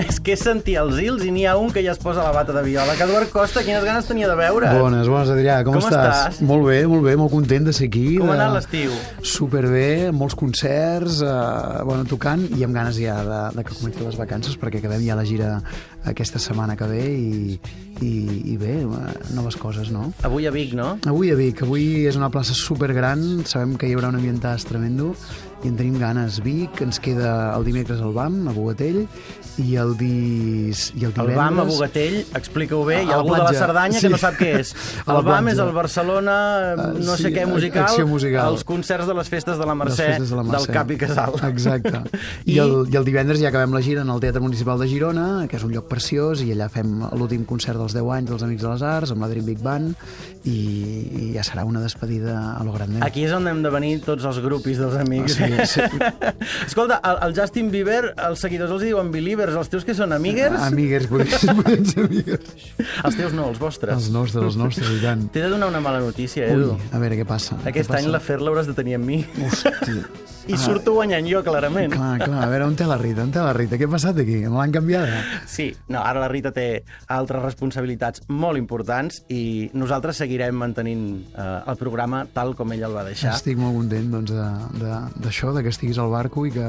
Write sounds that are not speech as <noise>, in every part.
<laughs> és que és sentir els hils i n'hi ha un que ja es posa la bata de viola. Que Eduard Costa, quines ganes tenia de veure. Bones, bones, Adrià, com, Com estàs? Molt bé, molt bé, molt content de ser aquí. Com ha anat l'estiu? Superbé, molts concerts, eh, bueno, tocant, i amb ganes ja de, de que comenci les vacances, perquè acabem ja la gira aquesta setmana que ve, i, i, i bé, eh, noves coses, no? Avui a Vic, no? Avui a Vic, avui és una plaça supergran, sabem que hi haurà un ambientàs tremendo, i en tenim ganes. Vic, ens queda el dimecres al BAM, a Bogatell, i el, dis... i el El divendres... BAM a Bogatell, explica-ho bé, hi A ha la algú de la platja, Cerdanya sí. que no sap què és. <laughs> El BAM és platja. el Barcelona, Ah, no sé sí, què, musical, acció musical. els concerts de les festes de la Mercè, de la Mercè. del Cap i Casal. Exacte. <laughs> I, I- el, I el divendres ja acabem la gira en el Teatre Municipal de Girona, que és un lloc preciós, i allà fem l'últim concert dels 10 anys dels Amics de les Arts, amb la Dream Big Band, i, i ja serà una despedida a lo grande. Aquí és on hem de venir tots els grupis dels amics. Ah, sí, sí. <laughs> Escolta, el, el Justin Bieber, els seguidors els diuen believers, els teus que són amiguers? Amigues, podries, podries ser amigues. Els teus no, els vostres. Els nostres, els nostres, i tant. T'he de donar una mala notícia, Ui, Edu. a veure què passa. Aquest què any passa? l'afer l'hauràs de tenir amb mi. Hosti. I surto guanyant jo, clarament. Clar, clar, a veure, on té la Rita? On té la Rita? Què ha passat aquí? Me l'han canviada? Sí, no, ara la Rita té altres responsabilitats molt importants i nosaltres seguirem mantenint eh, el programa tal com ella el va deixar. Estic molt content doncs, de- de- d'això, de, de que estiguis al barco i que,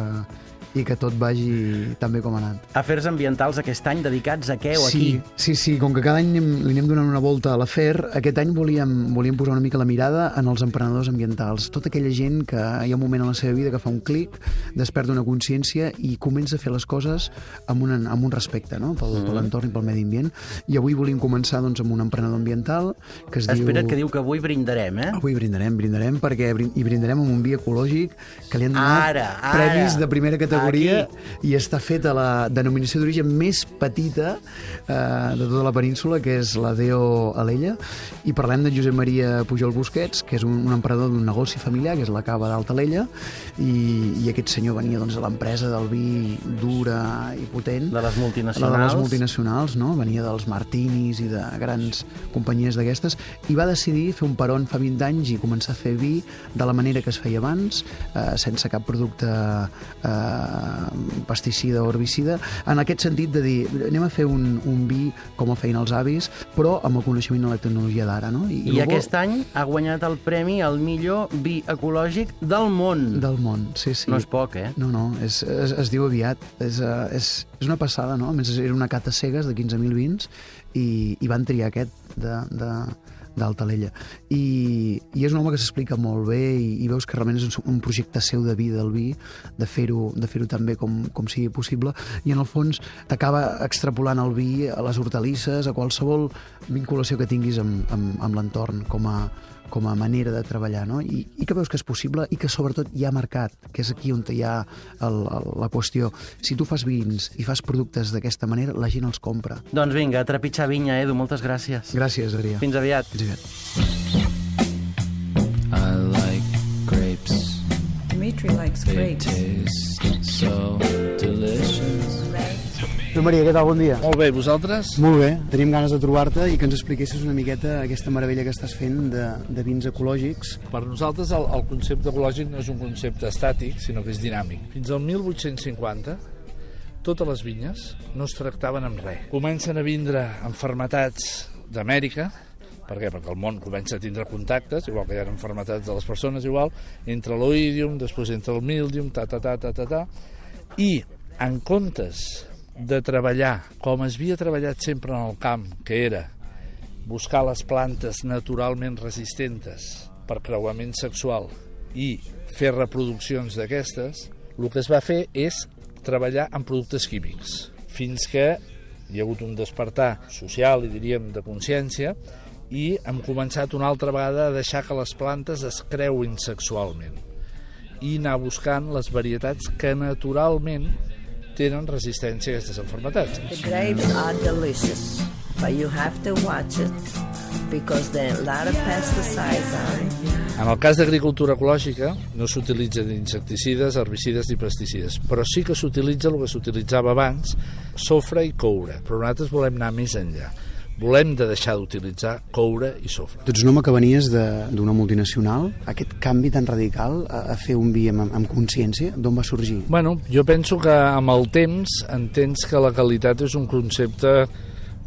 i que tot vagi tan bé com ha anat. Afers ambientals aquest any dedicats a què o a sí, qui? Sí, sí, com que cada any anem, li anem donant una volta a l'afer, aquest any volíem, volíem posar una mica la mirada en els emprenedors ambientals. Tota aquella gent que hi ha un moment en la seva vida que fa un clic, desperta una consciència i comença a fer les coses amb un, amb un respecte no? pel, Mm. per l'entorn i pel medi ambient. I avui volíem començar doncs, amb un emprenedor ambiental que es diu... Espera't, que diu que avui brindarem, eh? Avui brindarem, brindarem, perquè brin- brindarem amb un vi ecològic que li han donat Ara, ara. premis de primera categoria Aquí. i està feta la denominació d'origen més petita eh, de tota la península, que és la Deo Alella, i parlem de Josep Maria Pujol Busquets, que és un, un emprenedor d'un negoci familiar, que és la Cava d'Alta Alella, i, i aquest senyor venia doncs, de l'empresa del vi dura i potent, De les la de multinacionals. les multinacionals, no? venia dels Martinis i de grans companyies d'aquestes, i va decidir fer un peron fa 20 anys i començar a fer vi de la manera que es feia abans, eh, sense cap producte eh, pesticida o herbicida, en aquest sentit de dir, anem a fer un, un vi com el feien els avis, però amb el coneixement de la tecnologia d'ara. No? I lo bo aquest any ha guanyat el premi al millor vi ecològic del món. Del món, sí, sí. No és poc, eh? No, no, és, es, es diu aviat. És, uh, és, és una passada, no? A més, era una cata cegues de 15.000 vins i, i van triar aquest de, de, d'Altalella. I, I és un home que s'explica molt bé i, i veus que realment és un, un projecte seu de vida del vi, de fer-ho de fer tan bé com, com sigui possible, i en el fons t'acaba extrapolant el vi a les hortalisses, a qualsevol vinculació que tinguis amb, amb, amb l'entorn com a, com a manera de treballar, no? I, i que veus que és possible i que sobretot hi ha mercat, que és aquí on hi ha el, el, la qüestió. Si tu fas vins i fas productes d'aquesta manera, la gent els compra. Doncs vinga, a trepitjar vinya, Edu, moltes gràcies. Gràcies, Adrià. Fins aviat. Fins aviat. I like grapes. Dimitri likes grapes. Joan Maria, què tal? Bon dia. Molt bé, vosaltres? Molt bé, tenim ganes de trobar-te i que ens expliquessis una miqueta aquesta meravella que estàs fent de, de vins ecològics. Per nosaltres el, el concepte ecològic no és un concepte estàtic, sinó que és dinàmic. Fins al 1850, totes les vinyes no es tractaven amb res. Comencen a vindre enfermetats d'Amèrica, per què? Perquè el món comença a tindre contactes, igual que hi ha enfermetats de les persones, igual, entre l'oïdium, després entre el mildium, ta, ta, ta, ta, ta, ta, i en comptes de treballar com es havia treballat sempre en el camp, que era buscar les plantes naturalment resistentes per creuament sexual i fer reproduccions d'aquestes, el que es va fer és treballar amb productes químics, fins que hi ha hagut un despertar social i diríem de consciència i hem començat una altra vegada a deixar que les plantes es creuin sexualment i anar buscant les varietats que naturalment tenen resistència a aquestes enfermetats. The grapes are delicious, but you have to watch it because there are a lot of pesticides on it. En el cas d'agricultura ecològica no s'utilitzen insecticides, herbicides ni pesticides, però sí que s'utilitza el que s'utilitzava abans, sofre i coure, però nosaltres volem anar més enllà. Volem de deixar d'utilitzar coure i sofre. Tu ets un home que venies de- d'una multinacional. Aquest canvi tan radical a, a fer un vi amb, amb consciència, d'on va sorgir? Bueno, jo penso que amb el temps entens que la qualitat és un concepte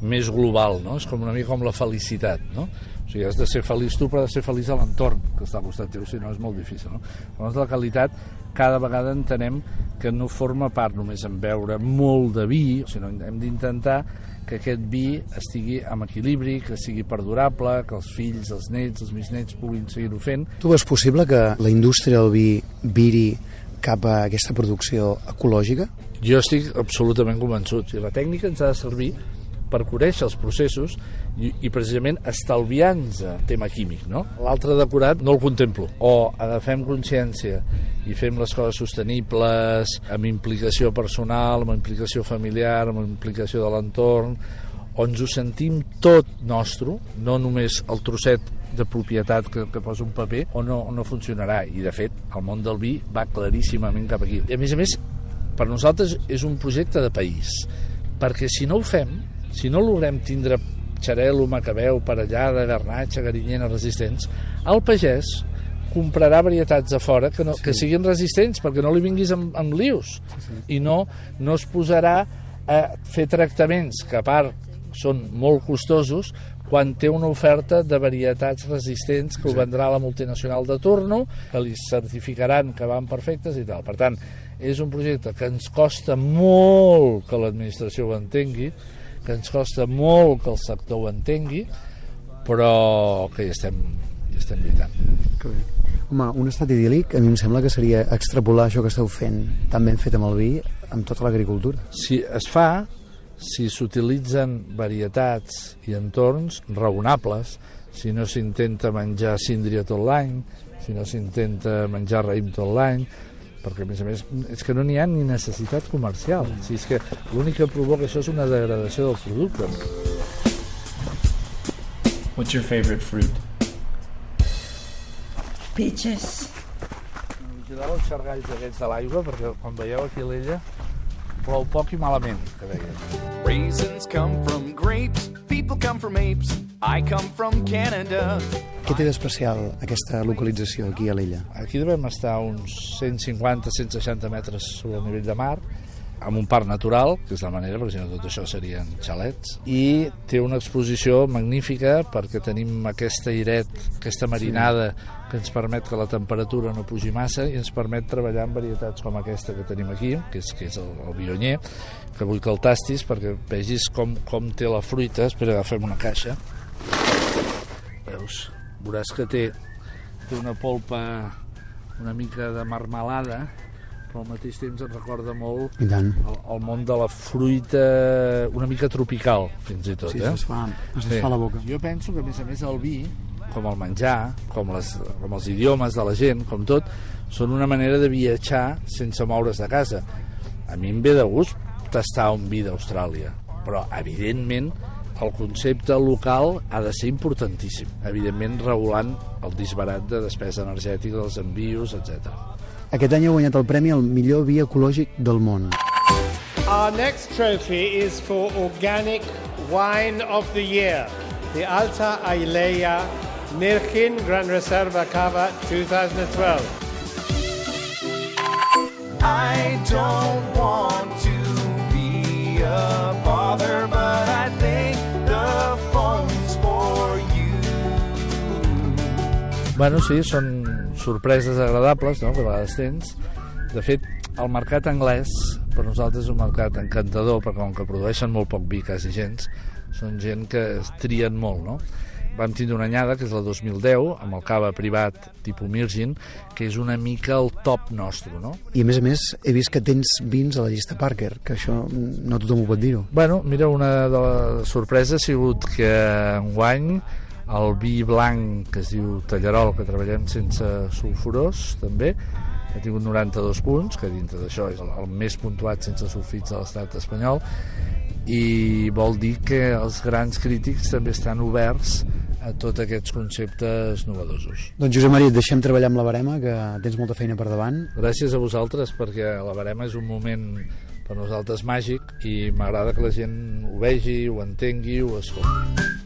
més global, no? És com una mica com la felicitat, no? O sigui, has de ser feliç tu, però has de ser feliç a l'entorn que està al costat teu, si no és molt difícil, no? Llavors, la qualitat cada vegada entenem que no forma part només en beure molt de vi, sinó hem d'intentar que aquest vi estigui amb equilibri, que sigui perdurable, que els fills, els nets, els bisnets puguin seguir-ho fent, Tu veus possible que la indústria del vi viri cap a aquesta producció ecològica? Jo estic absolutament convençut. I la tècnica ens ha de servir per conèixer els processos i, i precisament estalviar-nos el tema químic, no? L'altre decorat no el contemplo. O agafem consciència i fem les coses sostenibles, amb implicació personal, amb implicació familiar, amb implicació de l'entorn, on ens ho sentim tot nostre, no només el trosset de propietat que, que posa un paper, o no, no funcionarà. I, de fet, el món del vi va claríssimament cap aquí. I, a més a més, per nosaltres és un projecte de país, perquè si no ho fem, si no logrem tindre xarel·lo, macabeu, parellada, garnatxa, garinyena resistents, el pagès comprarà varietats de fora que, no, sí. que siguin resistents perquè no li vinguis amb, amb lius sí. i no, no es posarà a fer tractaments que a part són molt costosos quan té una oferta de varietats resistents que ho vendrà la multinacional de turno, que li certificaran que van perfectes i tal. Per tant, és un projecte que ens costa molt que l'administració ho entengui, que ens costa molt que el sector ho entengui, però que hi estem, hi estem lluitant. Que bé. Home, un estat idíl·lic a mi em sembla que seria extrapolar això que esteu fent tan ben fet amb el vi amb tota l'agricultura. Si es fa, si s'utilitzen varietats i entorns raonables, si no s'intenta menjar síndria tot l'any, si no s'intenta menjar raïm tot l'any, perquè a més a més és que no n'hi ha ni necessitat comercial. O sigui, és que l'únic que provoca això és una degradació del producte. What's your favorite fruit? Peaches. Vigileu els xargalls aquests de l'aigua, perquè quan veieu aquí a l'ella plou poc i malament, que deien. Raisins come from grapes, people come from apes, I come from Canada. Què té d'especial aquesta localització aquí a l'illa? Aquí devem estar uns 150-160 metres sobre el nivell de mar, amb un parc natural, que és la manera, perquè si no tot això serien xalets, i té una exposició magnífica perquè tenim aquest airet, aquesta marinada que ens permet que la temperatura no pugi massa i ens permet treballar amb varietats com aquesta que tenim aquí, que és, que és el, el bionyer, que vull que el tastis perquè vegis com, com té la fruita. Espera, agafem una caixa. Veus? Veuràs que té, té una polpa una mica de marmelada, però al mateix temps et recorda molt I tant. el, el món de la fruita una mica tropical, fins i tot. Sí, eh? es fa, es fa la boca. Jo penso que, a més a més, el vi, com el menjar, com, les, com els idiomes de la gent, com tot, són una manera de viatjar sense moure's de casa. A mi em ve de gust tastar un vi d'Austràlia, però, evidentment, el concepte local ha de ser importantíssim. Evidentment, regulant el disbarat de despesa energètica, dels envios, etc. Aquest any heu guanyat el premi al millor vi ecològic del món. Our next trophy is for Organic Wine of the Year, the Alta Aileia Nirkin Gran Reserva Cava 2012. I don't want to be a bother, but I think the phone's for you. Bueno, sí, són sorpreses agradables, no?, que a vegades tens. De fet, el mercat anglès, per nosaltres és un mercat encantador, perquè com que produeixen molt poc vi, quasi gens, són gent que es trien molt, no? Vam tindre una anyada, que és la 2010, amb el cava privat tipus Mirgin, que és una mica el top nostre, no? I a més a més he vist que tens vins a la llista Parker, que això no tothom ho pot dir-ho. Bueno, mira, una de les sorpreses ha sigut que enguany el vi blanc que es diu Tallarol, que treballem sense sulfurós, també, ha tingut 92 punts, que dintre d'això és el, el més puntuat sense sulfits de l'estat espanyol, i vol dir que els grans crítics també estan oberts a tots aquests conceptes novedosos. Doncs Josep Maria, deixem treballar amb la barema, que tens molta feina per davant. Gràcies a vosaltres, perquè la barema és un moment Per nosaltres màgic i m'agrada que la gent ho vegi, ho entengui, ho escolti.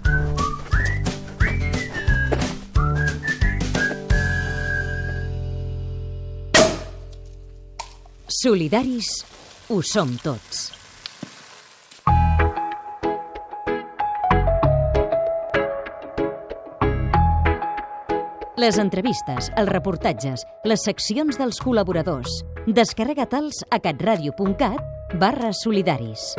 Solidaris ho som tots. Les entrevistes, els reportatges, les seccions dels col·laboradors. Descarrega-te'ls a catradio.cat barra solidaris.